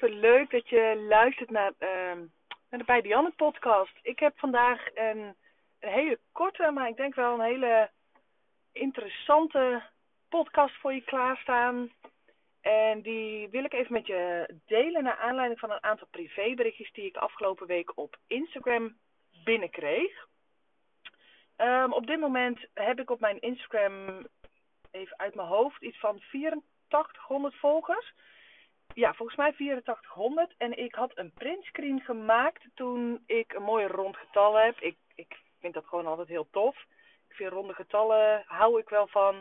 Super leuk dat je luistert naar, uh, naar de Bij Dianne podcast. Ik heb vandaag een, een hele korte, maar ik denk wel een hele interessante podcast voor je klaarstaan. En die wil ik even met je delen naar aanleiding van een aantal privéberichtjes die ik afgelopen week op Instagram binnenkreeg. Um, op dit moment heb ik op mijn Instagram, even uit mijn hoofd, iets van 8400 volgers. Ja, volgens mij 8400. En ik had een printscreen gemaakt toen ik een mooi rond getal heb. Ik, ik vind dat gewoon altijd heel tof. Ik vind ronde getallen, hou ik wel van.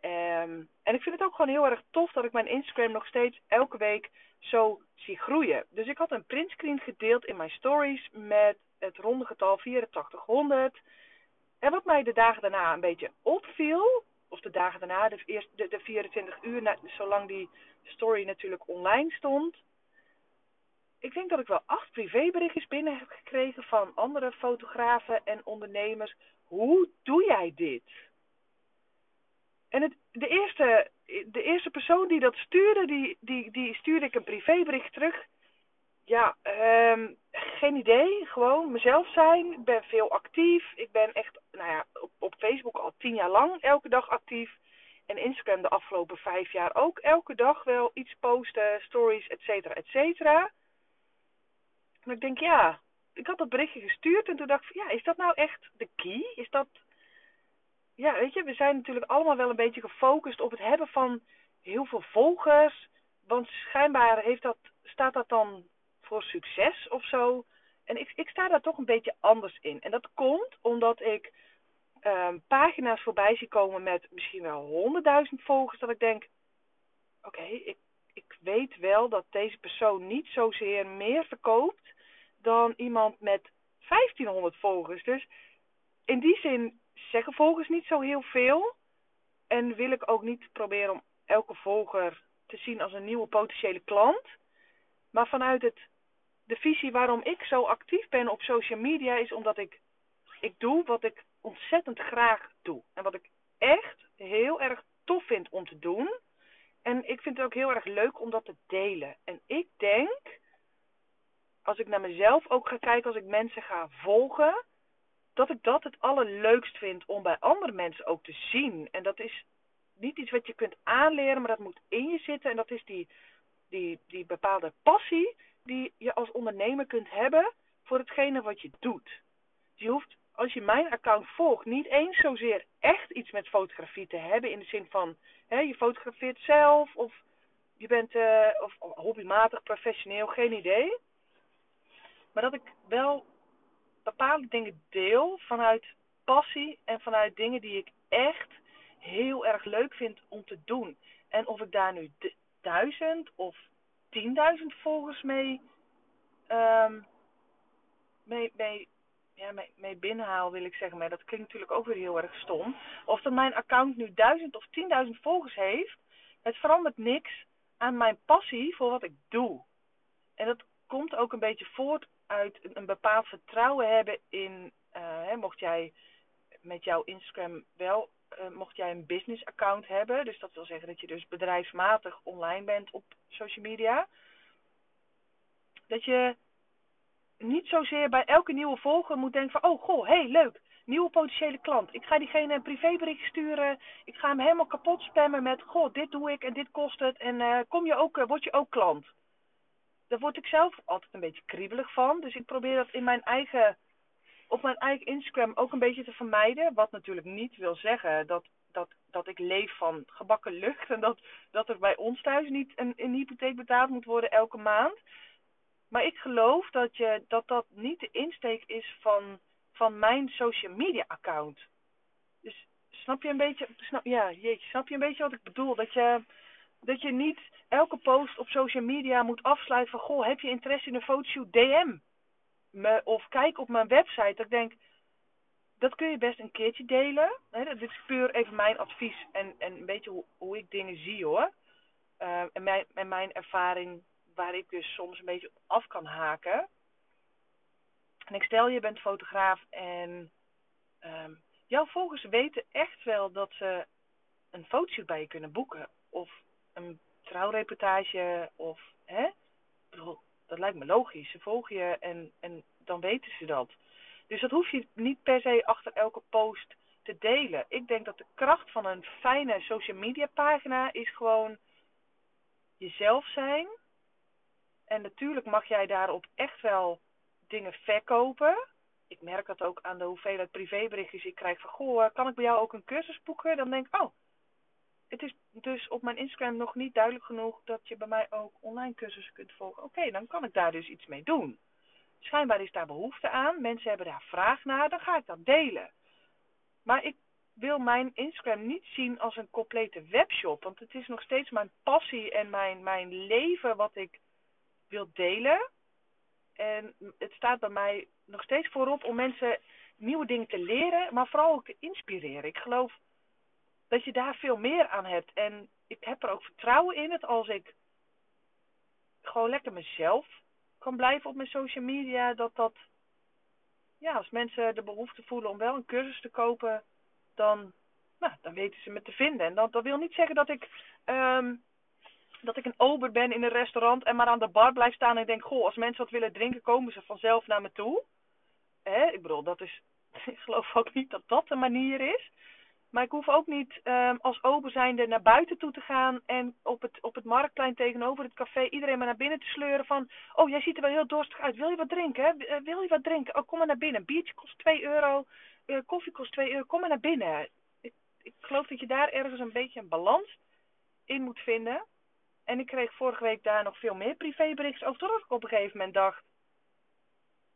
Um, en ik vind het ook gewoon heel erg tof dat ik mijn Instagram nog steeds elke week zo zie groeien. Dus ik had een printscreen gedeeld in mijn stories met het ronde getal 8400. En wat mij de dagen daarna een beetje opviel, of de dagen daarna, de, eerst, de, de 24 uur, zolang die story natuurlijk online stond. Ik denk dat ik wel acht privéberichtjes binnen heb gekregen van andere fotografen en ondernemers. Hoe doe jij dit? En het, de, eerste, de eerste persoon die dat stuurde, die, die, die stuurde ik een privébericht terug. Ja, um, geen idee. Gewoon mezelf zijn. Ik ben veel actief. Ik ben echt, nou ja, op, op Facebook al tien jaar lang elke dag actief. En Instagram de afgelopen vijf jaar ook elke dag wel iets posten, stories, et cetera, et cetera. En ik denk, ja, ik had dat berichtje gestuurd en toen dacht ik, ja, is dat nou echt de key? Is dat, ja, weet je, we zijn natuurlijk allemaal wel een beetje gefocust op het hebben van heel veel volgers. Want schijnbaar heeft dat, staat dat dan voor succes of zo. En ik, ik sta daar toch een beetje anders in. En dat komt omdat ik um, pagina's voorbij zie komen met misschien wel honderdduizend volgers. Dat ik denk, oké, ik, ik weet wel dat deze persoon niet zozeer meer verkoopt dan iemand met 1500 volgers. Dus in die zin zeggen volgers niet zo heel veel. En wil ik ook niet proberen om elke volger te zien als een nieuwe potentiële klant. Maar vanuit het de visie waarom ik zo actief ben op social media is omdat ik, ik doe wat ik ontzettend graag doe. En wat ik echt heel erg tof vind om te doen. En ik vind het ook heel erg leuk om dat te delen. En ik denk, als ik naar mezelf ook ga kijken, als ik mensen ga volgen, dat ik dat het allerleukst vind om bij andere mensen ook te zien. En dat is niet iets wat je kunt aanleren, maar dat moet in je zitten. En dat is die, die, die bepaalde passie die je als ondernemer kunt hebben voor hetgene wat je doet. Je hoeft, als je mijn account volgt, niet eens zozeer echt iets met fotografie te hebben. In de zin van, hè, je fotografeert zelf of je bent uh, of hobbymatig, professioneel, geen idee. Maar dat ik wel bepaalde dingen deel vanuit passie en vanuit dingen die ik echt heel erg leuk vind om te doen. En of ik daar nu duizend of 10.000 volgers mee, um, mee, mee, ja, mee, mee binnenhaal, wil ik zeggen. Maar dat klinkt natuurlijk ook weer heel erg stom. Of dat mijn account nu 1000 of 10.000 volgers heeft, het verandert niks aan mijn passie voor wat ik doe. En dat komt ook een beetje voort uit een bepaald vertrouwen hebben in, uh, hè, mocht jij met jouw Instagram wel mocht jij een business account hebben, dus dat wil zeggen dat je dus bedrijfsmatig online bent op social media, dat je niet zozeer bij elke nieuwe volger moet denken van, oh goh, hey, leuk, nieuwe potentiële klant. Ik ga diegene een privébericht sturen, ik ga hem helemaal kapot spammen met, goh, dit doe ik en dit kost het en uh, kom je ook, uh, word je ook klant. Daar word ik zelf altijd een beetje kriebelig van, dus ik probeer dat in mijn eigen op mijn eigen Instagram ook een beetje te vermijden. Wat natuurlijk niet wil zeggen dat, dat, dat ik leef van gebakken lucht. En dat, dat er bij ons thuis niet een, een hypotheek betaald moet worden elke maand. Maar ik geloof dat, je, dat dat niet de insteek is van, van mijn social media account. Dus Snap je een beetje, snap, ja, jeetje, snap je een beetje wat ik bedoel? Dat je, dat je niet elke post op social media moet afsluiten van, goh, heb je interesse in een fotoshoot? DM of kijk op mijn website. Dat ik denk, dat kun je best een keertje delen. Dit is puur even mijn advies en, en een beetje hoe, hoe ik dingen zie hoor. Uh, en, mijn, en mijn ervaring waar ik dus soms een beetje af kan haken. En ik stel, je bent fotograaf en um, jouw volgers weten echt wel dat ze een fotoshoot bij je kunnen boeken. Of een trouwreportage of, lijkt me logisch. Ze volgen je en, en dan weten ze dat. Dus dat hoef je niet per se achter elke post te delen. Ik denk dat de kracht van een fijne social media pagina is gewoon jezelf zijn. En natuurlijk mag jij daarop echt wel dingen verkopen. Ik merk dat ook aan de hoeveelheid privéberichtjes ik krijg van... Goh, kan ik bij jou ook een cursus boeken? Dan denk ik, oh, dus op mijn Instagram nog niet duidelijk genoeg... dat je bij mij ook online cursussen kunt volgen. Oké, dan kan ik daar dus iets mee doen. Schijnbaar is daar behoefte aan. Mensen hebben daar vraag naar. Dan ga ik dat delen. Maar ik wil mijn Instagram niet zien als een complete webshop. Want het is nog steeds mijn passie en mijn, mijn leven wat ik wil delen. En het staat bij mij nog steeds voorop om mensen nieuwe dingen te leren, maar vooral ook te inspireren. Ik geloof dat je daar veel meer aan hebt. En ik heb er ook vertrouwen in dat als ik gewoon lekker mezelf kan blijven op mijn social media, dat dat, ja, als mensen de behoefte voelen om wel een cursus te kopen, dan, nou, dan weten ze me te vinden. En dat, dat wil niet zeggen dat ik, um, dat ik een ober ben in een restaurant en maar aan de bar blijf staan en denk, goh, als mensen wat willen drinken, komen ze vanzelf naar me toe. Hè? Ik bedoel, dat is, ik geloof ook niet dat dat de manier is. Maar ik hoef ook niet um, als ober zijnde naar buiten toe te gaan en op het, op het marktplein tegenover het café iedereen maar naar binnen te sleuren van, oh jij ziet er wel heel dorstig uit, wil je wat drinken? Eh, wil je wat drinken? Oh kom maar naar binnen, biertje kost 2 euro, uh, koffie kost 2 euro, kom maar naar binnen. Ik, ik geloof dat je daar ergens een beetje een balans in moet vinden. En ik kreeg vorige week daar nog veel meer privéberichten over, totdat ik op een gegeven moment dacht,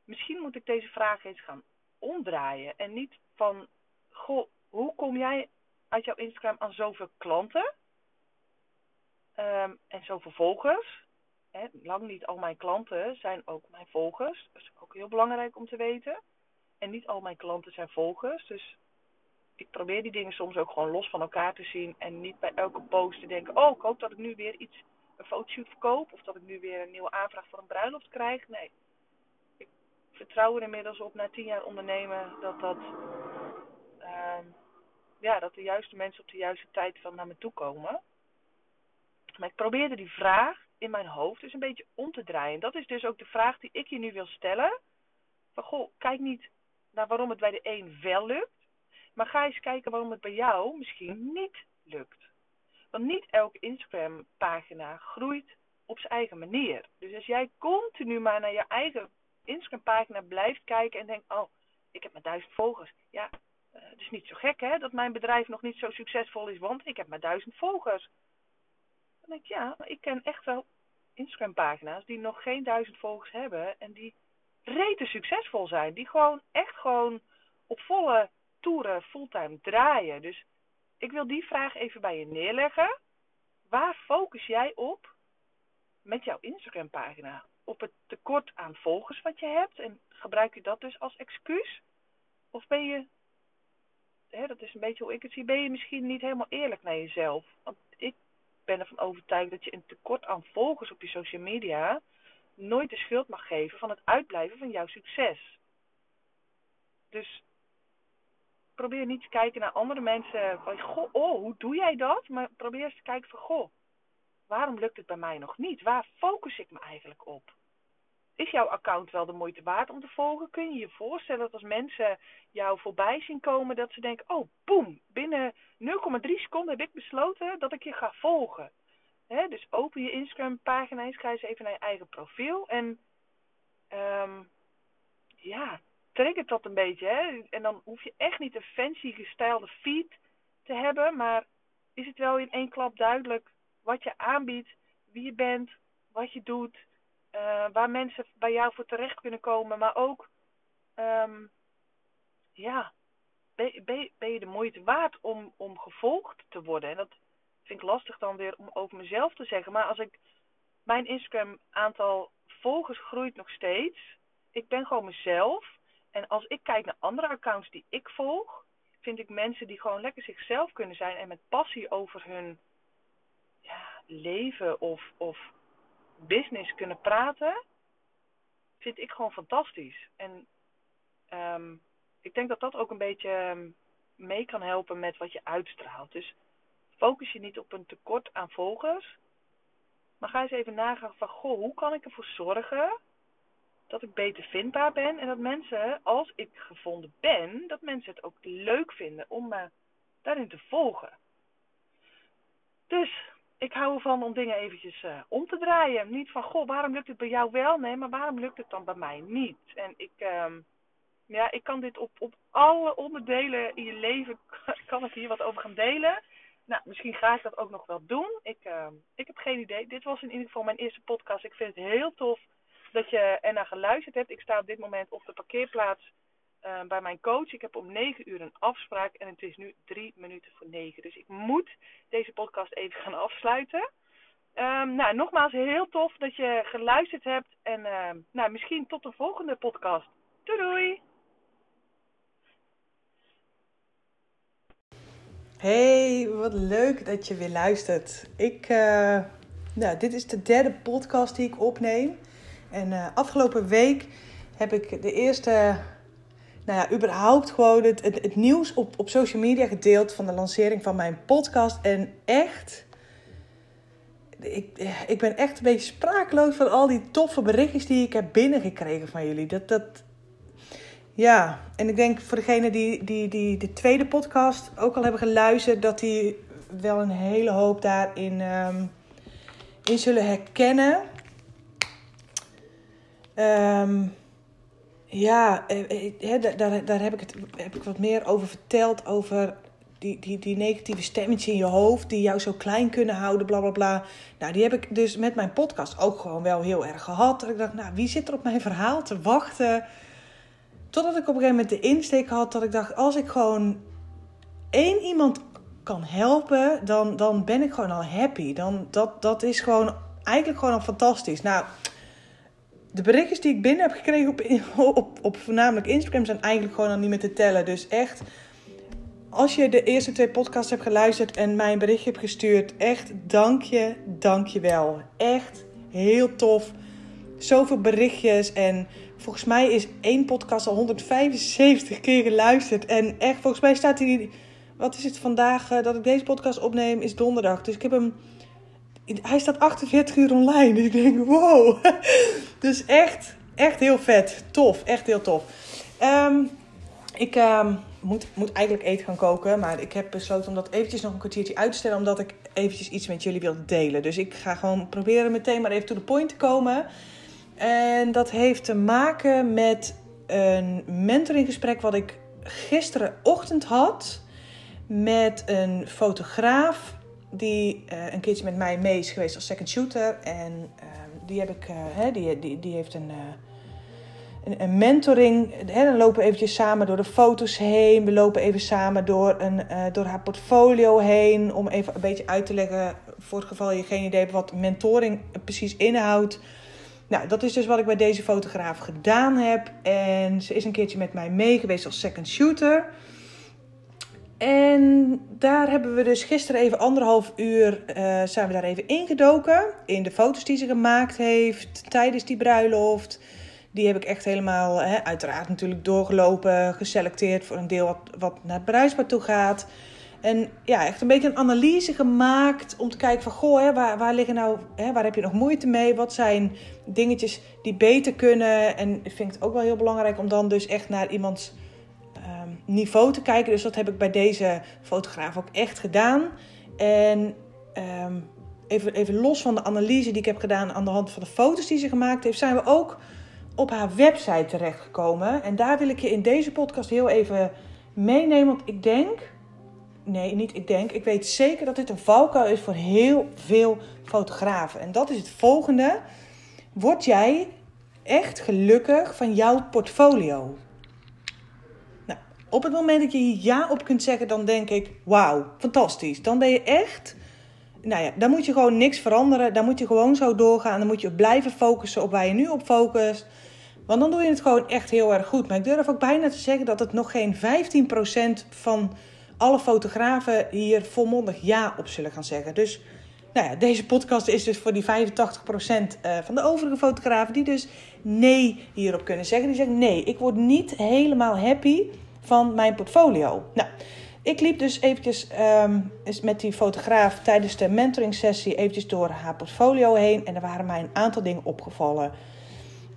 misschien moet ik deze vraag eens gaan omdraaien en niet van, goh, hoe kom jij uit jouw Instagram aan zoveel klanten um, en zoveel volgers? Hè, lang niet al mijn klanten zijn ook mijn volgers. Dat is ook heel belangrijk om te weten. En niet al mijn klanten zijn volgers. Dus ik probeer die dingen soms ook gewoon los van elkaar te zien. En niet bij elke post te denken: oh, ik hoop dat ik nu weer iets, een fotoshoot verkoop. Of dat ik nu weer een nieuwe aanvraag voor een bruiloft krijg. Nee. Ik vertrouw er inmiddels op na tien jaar ondernemen dat dat ja, dat de juiste mensen op de juiste tijd van naar me toe komen. Maar ik probeerde die vraag in mijn hoofd dus een beetje om te draaien. Dat is dus ook de vraag die ik je nu wil stellen. Van goh, kijk niet naar waarom het bij de een wel lukt. Maar ga eens kijken waarom het bij jou misschien niet lukt. Want niet elke Instagram pagina groeit op zijn eigen manier. Dus als jij continu maar naar je eigen Instagram pagina blijft kijken en denkt, oh, ik heb maar duizend volgers. Ja, het is niet zo gek hè, dat mijn bedrijf nog niet zo succesvol is, want ik heb maar duizend volgers. Dan denk ik, ja, ik ken echt wel Instagram pagina's die nog geen duizend volgers hebben en die rete succesvol zijn. Die gewoon echt gewoon op volle toeren fulltime draaien. Dus ik wil die vraag even bij je neerleggen. Waar focus jij op met jouw Instagram pagina? Op het tekort aan volgers wat je hebt en gebruik je dat dus als excuus? Of ben je hè, dat is een beetje hoe ik het zie, ben je misschien niet helemaal eerlijk naar jezelf. Want ik ben ervan overtuigd dat je een tekort aan volgers op je social media nooit de schuld mag geven van het uitblijven van jouw succes. Dus probeer niet te kijken naar andere mensen van, goh, oh, hoe doe jij dat? Maar probeer eens te kijken van, goh, waarom lukt het bij mij nog niet? Waar focus ik me eigenlijk op? Is jouw account wel de moeite waard om te volgen? Kun je je voorstellen dat als mensen jou voorbij zien komen, dat ze denken, oh boem, binnen 0,3 seconden heb ik besloten dat ik je ga volgen. Dus open je Instagram pagina eens, ga eens even naar je eigen profiel en um, ja, het dat een beetje. Hè? En dan hoef je echt niet een fancy gestylede feed te hebben, maar is het wel in één klap duidelijk wat je aanbiedt, wie je bent, wat je doet, uh, waar mensen bij jou voor terecht kunnen komen, maar ook, um, ja, ben, ben, ben je de moeite waard om, om gevolgd te worden? En dat vind ik lastig dan weer om over mezelf te zeggen. Maar als ik mijn Instagram aantal volgers groeit nog steeds. Ik ben gewoon mezelf. En als ik kijk naar andere accounts die ik volg, vind ik mensen die gewoon lekker zichzelf kunnen zijn en met passie over hun ja, leven of, of business kunnen praten, vind ik gewoon fantastisch. En um, ik denk dat dat ook een beetje ehm, mee kan helpen met wat je uitstraalt. Dus focus je niet op een tekort aan volgers, maar ga eens even nagaan van, goh, hoe kan ik ervoor zorgen dat ik beter vindbaar ben en dat mensen, als ik gevonden ben, dat mensen het ook leuk vinden om me daarin te volgen. Dus ik hou ervan om dingen eventjes uh, om te draaien. Niet van, goh, waarom lukt het bij jou wel? Nee, maar waarom lukt het dan bij mij niet? En ik, um, ja, ik kan dit op, op alle onderdelen in je leven, kan ik hier wat over gaan delen. Nou, misschien ga ik dat ook nog wel doen. Ik, uh, ik heb geen idee. Dit was in ieder geval mijn eerste podcast. Ik vind het heel tof dat je ernaar geluisterd hebt. Ik sta op dit moment op de parkeerplaats uh, bij mijn coach. Ik heb om 9 uur een afspraak en het is nu 3 minuten voor 9. Dus ik moet deze podcast even gaan afsluiten. Um, nou, nogmaals heel tof dat je geluisterd hebt. En uh, nou, misschien tot de volgende podcast. Doei! Hey, wat leuk dat je weer luistert. Ik, uh, nou, dit is de derde podcast die ik opneem. En uh, afgelopen week heb ik de eerste, nou ja, überhaupt gewoon het, het, het, nieuws op, op social media gedeeld van de lancering van mijn podcast. En echt, ik, ik ben echt een beetje sprakeloos van al die toffe berichtjes die ik heb binnengekregen van jullie. Dat, dat, ja, en ik denk voor degene die, die, die de tweede podcast ook al hebben geluisterd, dat die wel een hele hoop daarin um, in zullen herkennen. Um, ja, he, daar, daar heb, ik het, heb ik wat meer over verteld. Over die, die, die negatieve stemmetjes in je hoofd die jou zo klein kunnen houden, bla bla bla. Nou, die heb ik dus met mijn podcast ook gewoon wel heel erg gehad. Dat ik dacht, nou, wie zit er op mijn verhaal te wachten? Totdat ik op een gegeven moment de insteek had dat ik dacht, als ik gewoon één iemand kan helpen, dan, dan ben ik gewoon al happy. Dan, dat, dat is gewoon eigenlijk gewoon al fantastisch. Nou, de berichtjes die ik binnen heb gekregen op, op, op voornamelijk Instagram zijn eigenlijk gewoon al niet meer te tellen. Dus echt, als je de eerste twee podcasts hebt geluisterd en mij een berichtje hebt gestuurd, echt dank je, dank je wel. Echt heel tof. Zoveel berichtjes en volgens mij is één podcast al 175 keer geluisterd. En echt, volgens mij staat hij, wat is het vandaag eh, dat ik deze podcast opneem, is donderdag. Dus ik heb hem hij staat 48 uur online. Dus ik denk, wow. Dus echt, echt heel vet. Tof, echt heel tof. Um, ik um, moet, moet eigenlijk eten gaan koken. Maar ik heb besloten om dat eventjes nog een kwartiertje uit te stellen. Omdat ik eventjes iets met jullie wil delen. Dus ik ga gewoon proberen meteen maar even to the point te komen. En dat heeft te maken met een mentoringgesprek wat ik gisterenochtend had. Met een fotograaf die uh, een keertje met mij mee is geweest als second shooter. En uh, die, heb ik, hè, die, die, die heeft een, een, een, mentoring. Hè, dan lopen we eventjes samen door de foto's heen. We lopen even samen door, een, door haar portfolio heen. Om even een beetje uit te leggen, voor het geval je geen idee hebt wat mentoring precies inhoudt. Nou, dat is dus wat ik bij deze fotograaf gedaan heb. En ze is een keertje met mij mee geweest als second shooter. En daar hebben we dus gisteren even anderhalf uur uh, zijn we daar even ingedoken. In de foto's die ze gemaakt heeft tijdens die bruiloft. Die heb ik echt helemaal, hè, uiteraard natuurlijk doorgelopen, geselecteerd voor een deel wat, wat naar het bruidspaar toe gaat. En ja, echt een beetje een analyse gemaakt om te kijken van, goh, hè, waar, waar liggen nou, hè, waar heb je nog moeite mee? Wat zijn dingetjes die beter kunnen? En ik vind het ook wel heel belangrijk om dan dus echt naar iemands niveau te kijken. Dus dat heb ik bij deze fotograaf ook echt gedaan. En um, even, even los van de analyse die ik heb gedaan aan de hand van de foto's die ze gemaakt heeft, zijn we ook op haar website terechtgekomen. En daar wil ik je in deze podcast heel even meenemen. Want ik denk, nee, niet ik denk, ik weet zeker dat dit een valkuil is voor heel veel fotografen. En dat is het volgende. Word jij echt gelukkig van jouw portfolio? Op het moment dat je hier ja op kunt zeggen, dan denk ik: wauw, fantastisch. Dan ben je echt. Nou ja, dan moet je gewoon niks veranderen. Dan moet je gewoon zo doorgaan. Dan moet je blijven focussen op waar je nu op focust. Want dan doe je het gewoon echt heel erg goed. Maar ik durf ook bijna te zeggen dat het nog geen 15% van alle fotografen hier volmondig ja op zullen gaan zeggen. Dus nou ja, deze podcast is dus voor die 85% eh, van de overige fotografen die dus nee hierop kunnen zeggen. Die zeggen nee, ik word niet helemaal happy van mijn portfolio. Nou, ik liep dus eventjes um, met die fotograaf tijdens de mentoring sessie eventjes door haar portfolio heen. En er waren mij een aantal dingen opgevallen.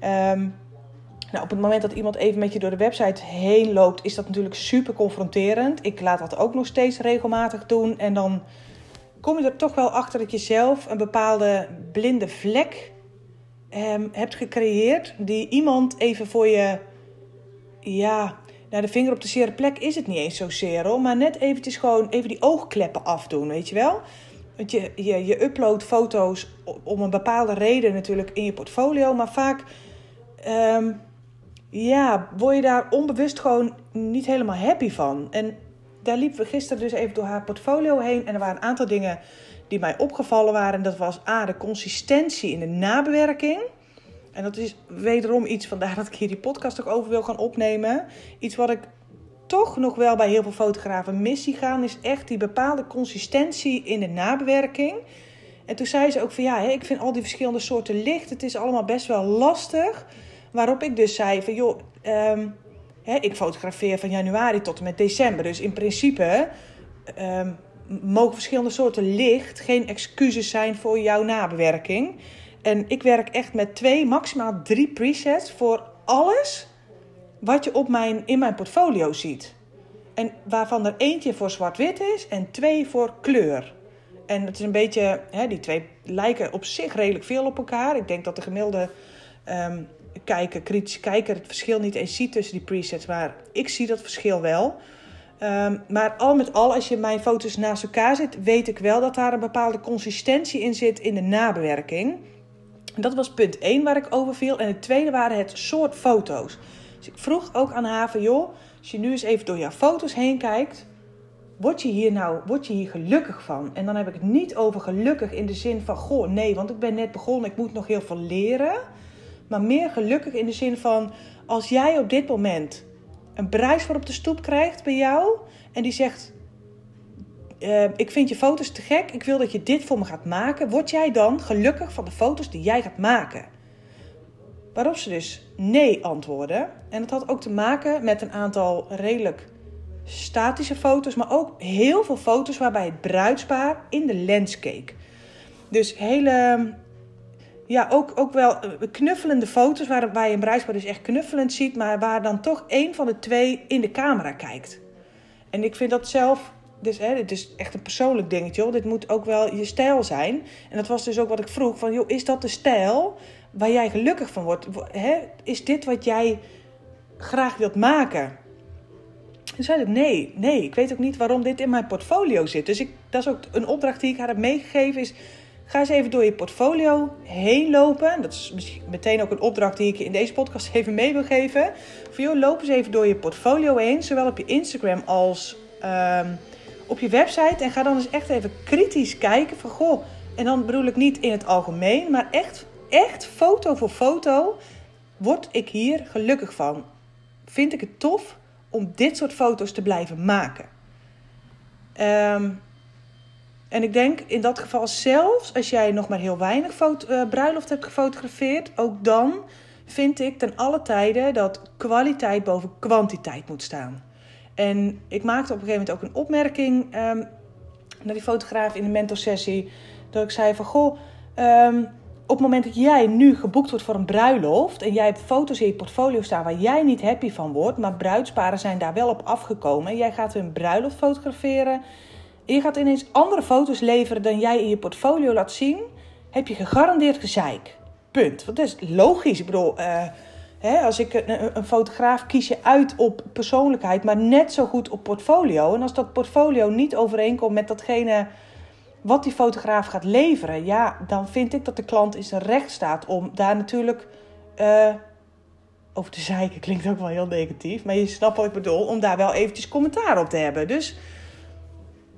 Um, nou, op het moment dat iemand even met je door de website heen loopt, is dat natuurlijk super confronterend. Ik laat dat ook nog steeds regelmatig doen. En dan kom je er toch wel achter dat je zelf een bepaalde blinde vlek um, hebt gecreëerd. Die iemand even voor je, ja, nou de vinger op de zere plek is het niet eens zozeer hoor. Maar net eventjes gewoon even die oogkleppen afdoen, weet je wel. Want je, je, je uploadt foto's om een bepaalde reden natuurlijk in je portfolio. Maar vaak um, ja, word je daar onbewust gewoon niet helemaal happy van. En daar liepen we gisteren dus even door haar portfolio heen. En er waren een aantal dingen die mij opgevallen waren. Dat was A, de consistentie in de nabewerking. En dat is wederom iets, vandaar dat ik hier die podcast ook over wil gaan opnemen. Iets wat ik toch nog wel bij heel veel fotografen missie gaan, is echt die bepaalde consistentie in de nabewerking. En toen zei ze ook van ja, ik vind al die verschillende soorten licht, het is allemaal best wel lastig Waarop ik dus zei van joh, ehm, ik fotografeer van januari tot en met december. Dus in principe um, mogen verschillende soorten licht geen excuses zijn voor jouw nabewerking. En ik werk echt met twee, maximaal drie presets voor alles wat je op mijn, in mijn portfolio ziet. En waarvan er eentje voor zwart-wit is en twee voor kleur. En het is een beetje, hè, die twee lijken op zich redelijk veel op elkaar. Ik denk dat de gemiddelde um, kijker, kritische kijker, het verschil niet eens ziet tussen die presets. Maar ik zie dat verschil wel. Um, maar al met al, als je mijn foto's naast elkaar zit, weet ik wel dat daar een bepaalde consistentie in zit in de nabewerking. Dat was punt 1 waar ik over viel. En het tweede waren het soort foto's. Dus ik vroeg ook aan haar van, joh, als je nu eens even door jouw foto's heen kijkt, word je hier nou word je hier gelukkig van? En dan heb ik het niet over gelukkig in de zin van, goh, nee, want ik ben net begonnen, ik moet nog heel veel leren maar meer gelukkig in de zin van als jij op dit moment een bruisvaar op de stoep krijgt bij jou en die zegt: uh, Ik vind je foto's te gek, ik wil dat je dit voor me gaat maken, word jij dan gelukkig van de foto's die jij gaat maken? Waarop ze dus nee antwoorden. En dat had ook te maken met een aantal redelijk statische foto's, maar ook heel veel foto's waarbij het bruidspaar in de lens keek. Dus hele ja, ook, ook wel eh, knuffelende foto's waar, waar je een bruidspaar dus echt knuffelend ziet, maar waar dan toch één van de twee in de camera kijkt. En ik vind dat zelf, dus hè, dit is echt een persoonlijk dingetje, hoor. dit moet ook wel je stijl zijn. En dat was dus ook wat ik vroeg, van joh, is dat de stijl waar jij gelukkig van wordt? Hè? Is dit wat jij graag wilt maken? En zei ik, nee, nee, ik weet ook niet waarom dit in mijn portfolio zit. Dus ik, dat is ook een opdracht die ik haar heb meegegeven, is Ga eens even door je portfolio heen lopen. Dat is misschien meteen ook een opdracht die ik in deze podcast even mee wil geven. Voor jou, loop eens even door je portfolio heen. Zowel op je Instagram als um, op je website. En ga dan eens echt even kritisch kijken van goh. En dan bedoel ik niet in het algemeen, maar echt, echt foto voor foto. Word ik hier gelukkig van? Vind ik het tof om dit soort foto's te blijven maken? Um, en ik denk in dat geval zelfs als jij nog maar heel weinig uh, bruiloft hebt gefotografeerd, ook dan vind ik ten alle tijden dat kwaliteit boven kwantiteit moet staan. En ik maakte op een gegeven moment ook een opmerking um, naar die fotograaf in de mentorsessie. Dat ik zei van goh, um, op het moment dat jij nu geboekt wordt voor een bruiloft en jij hebt foto's in je portfolio staan waar jij niet happy van wordt, maar bruidsparen zijn daar wel op afgekomen en jij gaat hun bruiloft fotograferen je gaat ineens andere foto's leveren dan jij in je portfolio laat zien, heb je gegarandeerd gezeik. Punt. Want dat is logisch. Ik bedoel, uh, als ik een, fotograaf kies je uit op persoonlijkheid, maar net zo goed op portfolio. En als dat portfolio niet overeenkomt met datgene wat die fotograaf gaat leveren, ja, dan vind ik dat de klant in zijn recht staat om daar natuurlijk uh, over te zeiken klinkt ook wel heel negatief. Maar je snapt wat ik bedoel, om daar wel eventjes commentaar op te hebben. Dus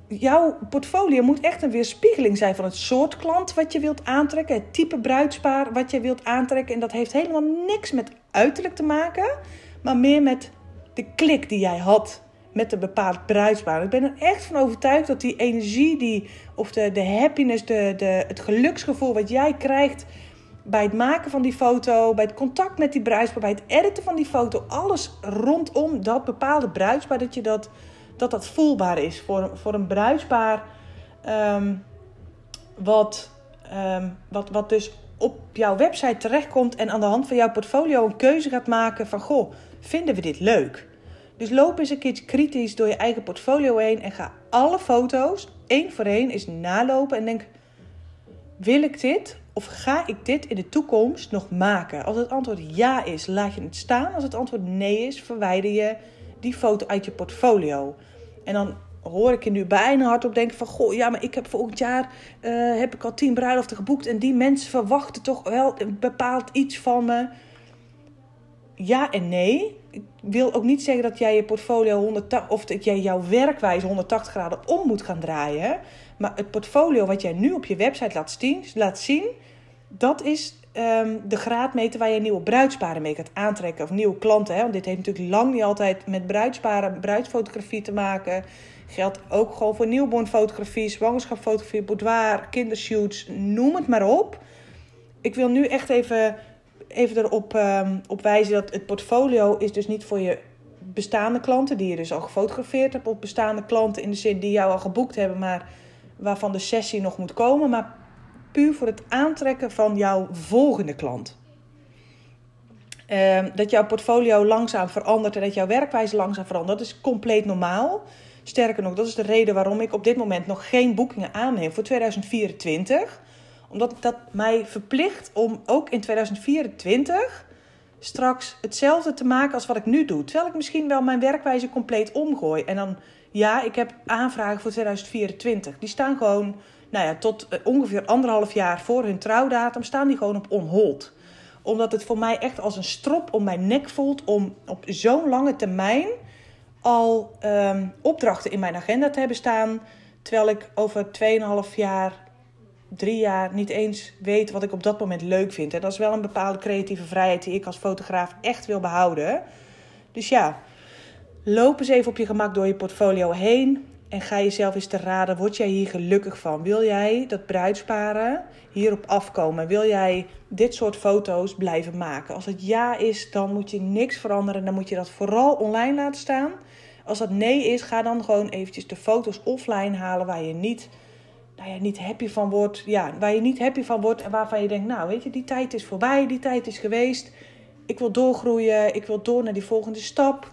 jouw portfolio moet echt een weerspiegeling zijn van het soort klant wat je wilt aantrekken. Het type bruidspaar wat je wilt aantrekken. En dat heeft helemaal niks met uiterlijk te maken. Maar meer met de klik die jij had met een bepaald bruidspaar. Ik ben er echt van overtuigd dat die energie, die, of de, de happiness, de, de, het geluksgevoel wat jij krijgt bij het maken van die foto, bij het contact met die bruidspaar, bij het editen van die foto, alles rondom dat bepaalde bruidspaar, dat je dat, dat, dat voelbaar is voor, voor een bruidspaar. Ehm, wat, ehm, wat, wat dus op jouw website terechtkomt en aan de hand van jouw portfolio een keuze gaat maken van goh, vinden we dit leuk? Dus loop eens een keertje kritisch door je eigen portfolio heen en ga alle foto's één voor één eens nalopen en denk: wil ik dit of ga ik dit in de toekomst nog maken? Als het antwoord ja is, laat je het staan. Als het antwoord nee is, verwijder je die foto uit je portfolio. En dan hoor ik je nu bijna hardop denken van... Goh, ja, maar ik heb volgend jaar uh, heb ik al tien bruiloften geboekt... en die mensen verwachten toch wel een bepaald iets van me. Ja en nee. Ik wil ook niet zeggen dat jij je portfolio 180... of dat jij jouw werkwijze 180 graden om moet gaan draaien... Maar het portfolio wat jij nu op je website laat zien, laat zien dat is um, de graadmeter waar je nieuwe bruidsparen mee gaat aantrekken. Of nieuwe klanten. Hè? Want dit heeft natuurlijk lang niet altijd met bruidsparen, bruidsfotografie te maken. Geldt ook gewoon voor newbornfotografie, zwangerschapsfotografie, boudoir, kindershoots, noem het maar op. Ik wil nu echt even, even erop um, op wijzen dat het portfolio is dus niet voor je bestaande klanten, die je dus al gefotografeerd hebt, of bestaande klanten in de zin die jou al geboekt hebben, maar waarvan de sessie nog moet komen, maar puur voor het aantrekken van jouw volgende klant. Uh, dat jouw portfolio langzaam verandert en dat jouw werkwijze langzaam verandert, dat is compleet normaal. Sterker nog, dat is de reden waarom ik op dit moment nog geen boekingen aanneem voor 2024. Omdat dat mij verplicht om ook in 2024 straks hetzelfde te maken als wat ik nu doe. Terwijl ik misschien wel mijn werkwijze compleet omgooi. En dan, ja, ik heb aanvragen voor 2024. Die staan gewoon nou ja, tot eh, ongeveer anderhalf jaar voor hun trouwdatum staan die gewoon op on-hold. Omdat het voor mij echt als een strop om mijn nek voelt om op zo'n lange termijn al um, opdrachten in mijn agenda te hebben staan. Terwijl ik over 2,5 jaar, drie jaar niet eens weet wat ik op dat moment leuk vind. En dat is wel een bepaalde creatieve vrijheid die ik als fotograaf echt wil behouden. Dus ja, loop eens even op je gemak door je portfolio heen. En ga jezelf eens te raden, word jij hier gelukkig van? Wil jij dat bruidsparen hierop afkomen? Wil jij dit soort foto's blijven maken? Als het ja is, dan moet je niks veranderen. Dan moet je dat vooral online laten staan. Als dat nee is, ga dan gewoon eventjes de foto's offline halen waar je niet, nou ja, niet happy van wordt. Ja, waar je niet happy van wordt en waarvan je denkt, nou weet je, die tijd is voorbij, die tijd is geweest. Ik wil doorgroeien, ik wil door naar die volgende stap.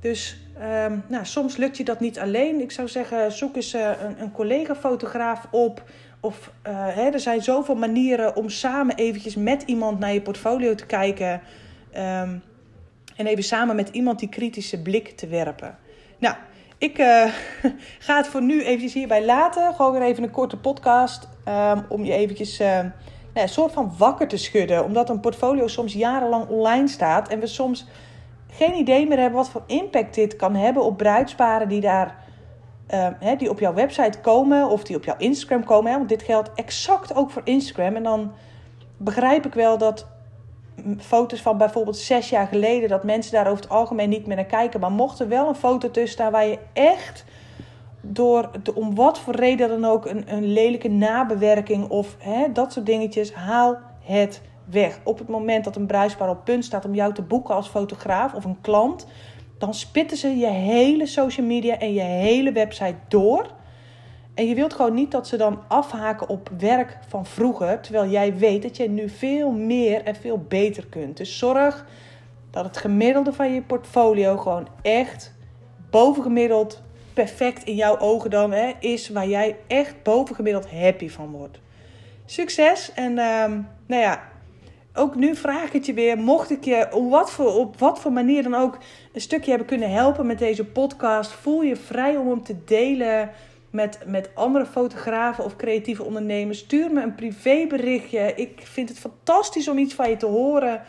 Dus um, nou, soms lukt je dat niet alleen. Ik zou zeggen, zoek eens uh, een, een collega-fotograaf op. Of uh, hè, er zijn zoveel manieren om samen eventjes met iemand naar je portfolio te kijken. Um, en even samen met iemand die kritische blik te werpen. Nou, ik uh, ga het voor nu eventjes hierbij laten. Gewoon weer even een korte podcast. Um, om je eventjes nou, een soort van wakker te schudden. Omdat een portfolio soms jarenlang online staat. En we soms geen idee meer hebben wat voor impact dit kan hebben op bruidsparen die daar. Uh, hè, die op jouw website komen of die op jouw Instagram komen. Hè, want dit geldt exact ook voor Instagram. En dan begrijp ik wel dat foto's van bijvoorbeeld zes jaar geleden, dat mensen daar over het algemeen niet meer naar kijken. Maar mocht er wel een foto tussen staan waar je echt door, de, om wat voor reden dan ook, een, een lelijke nabewerking of hè, dat soort dingetjes, haal het weg. Op het moment dat een bruispaar op punt staat om jou te boeken als fotograaf of een klant, dan spitten ze je hele social media en je hele website door. En je wilt gewoon niet dat ze dan afhaken op werk van vroeger, terwijl jij weet dat je nu veel meer en veel beter kunt. Dus zorg dat het gemiddelde van je portfolio gewoon echt bovengemiddeld perfect in jouw ogen dan hè, is, waar jij echt bovengemiddeld happy van wordt. Succes en um, nou ja, ook nu vraag ik het je weer. Mocht ik je op wat, voor, op wat voor manier dan ook een stukje hebben kunnen helpen met deze podcast, voel je vrij om hem te delen met, met andere fotografen of creatieve ondernemers. Stuur me een privéberichtje. Ik vind het fantastisch om iets van je te horen.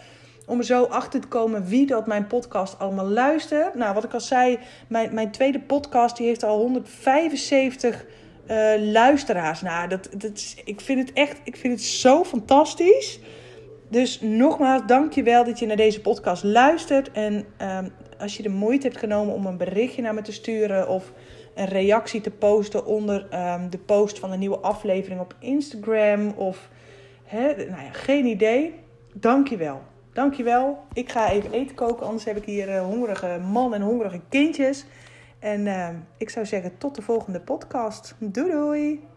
om er zo achter te komen wie dat mijn podcast allemaal luistert. Nou, wat ik al zei, mijn, mijn tweede podcast die heeft al 175 uh, luisteraars. Nou, dat, dat ik vind het echt, ik vind het zo fantastisch. Dus nogmaals, dank je wel dat je naar deze podcast luistert. En um, als je de moeite hebt genomen om een berichtje naar me te sturen of een reactie te posten onder um, de post van een nieuwe aflevering op Instagram of hè, nou ja, geen idee. Dank je wel. Dank je wel. Ik ga even eten koken, anders heb ik hier uh, hongerige man en hongerige kindjes. En uh, ik zou zeggen tot de volgende podcast. Doei doei!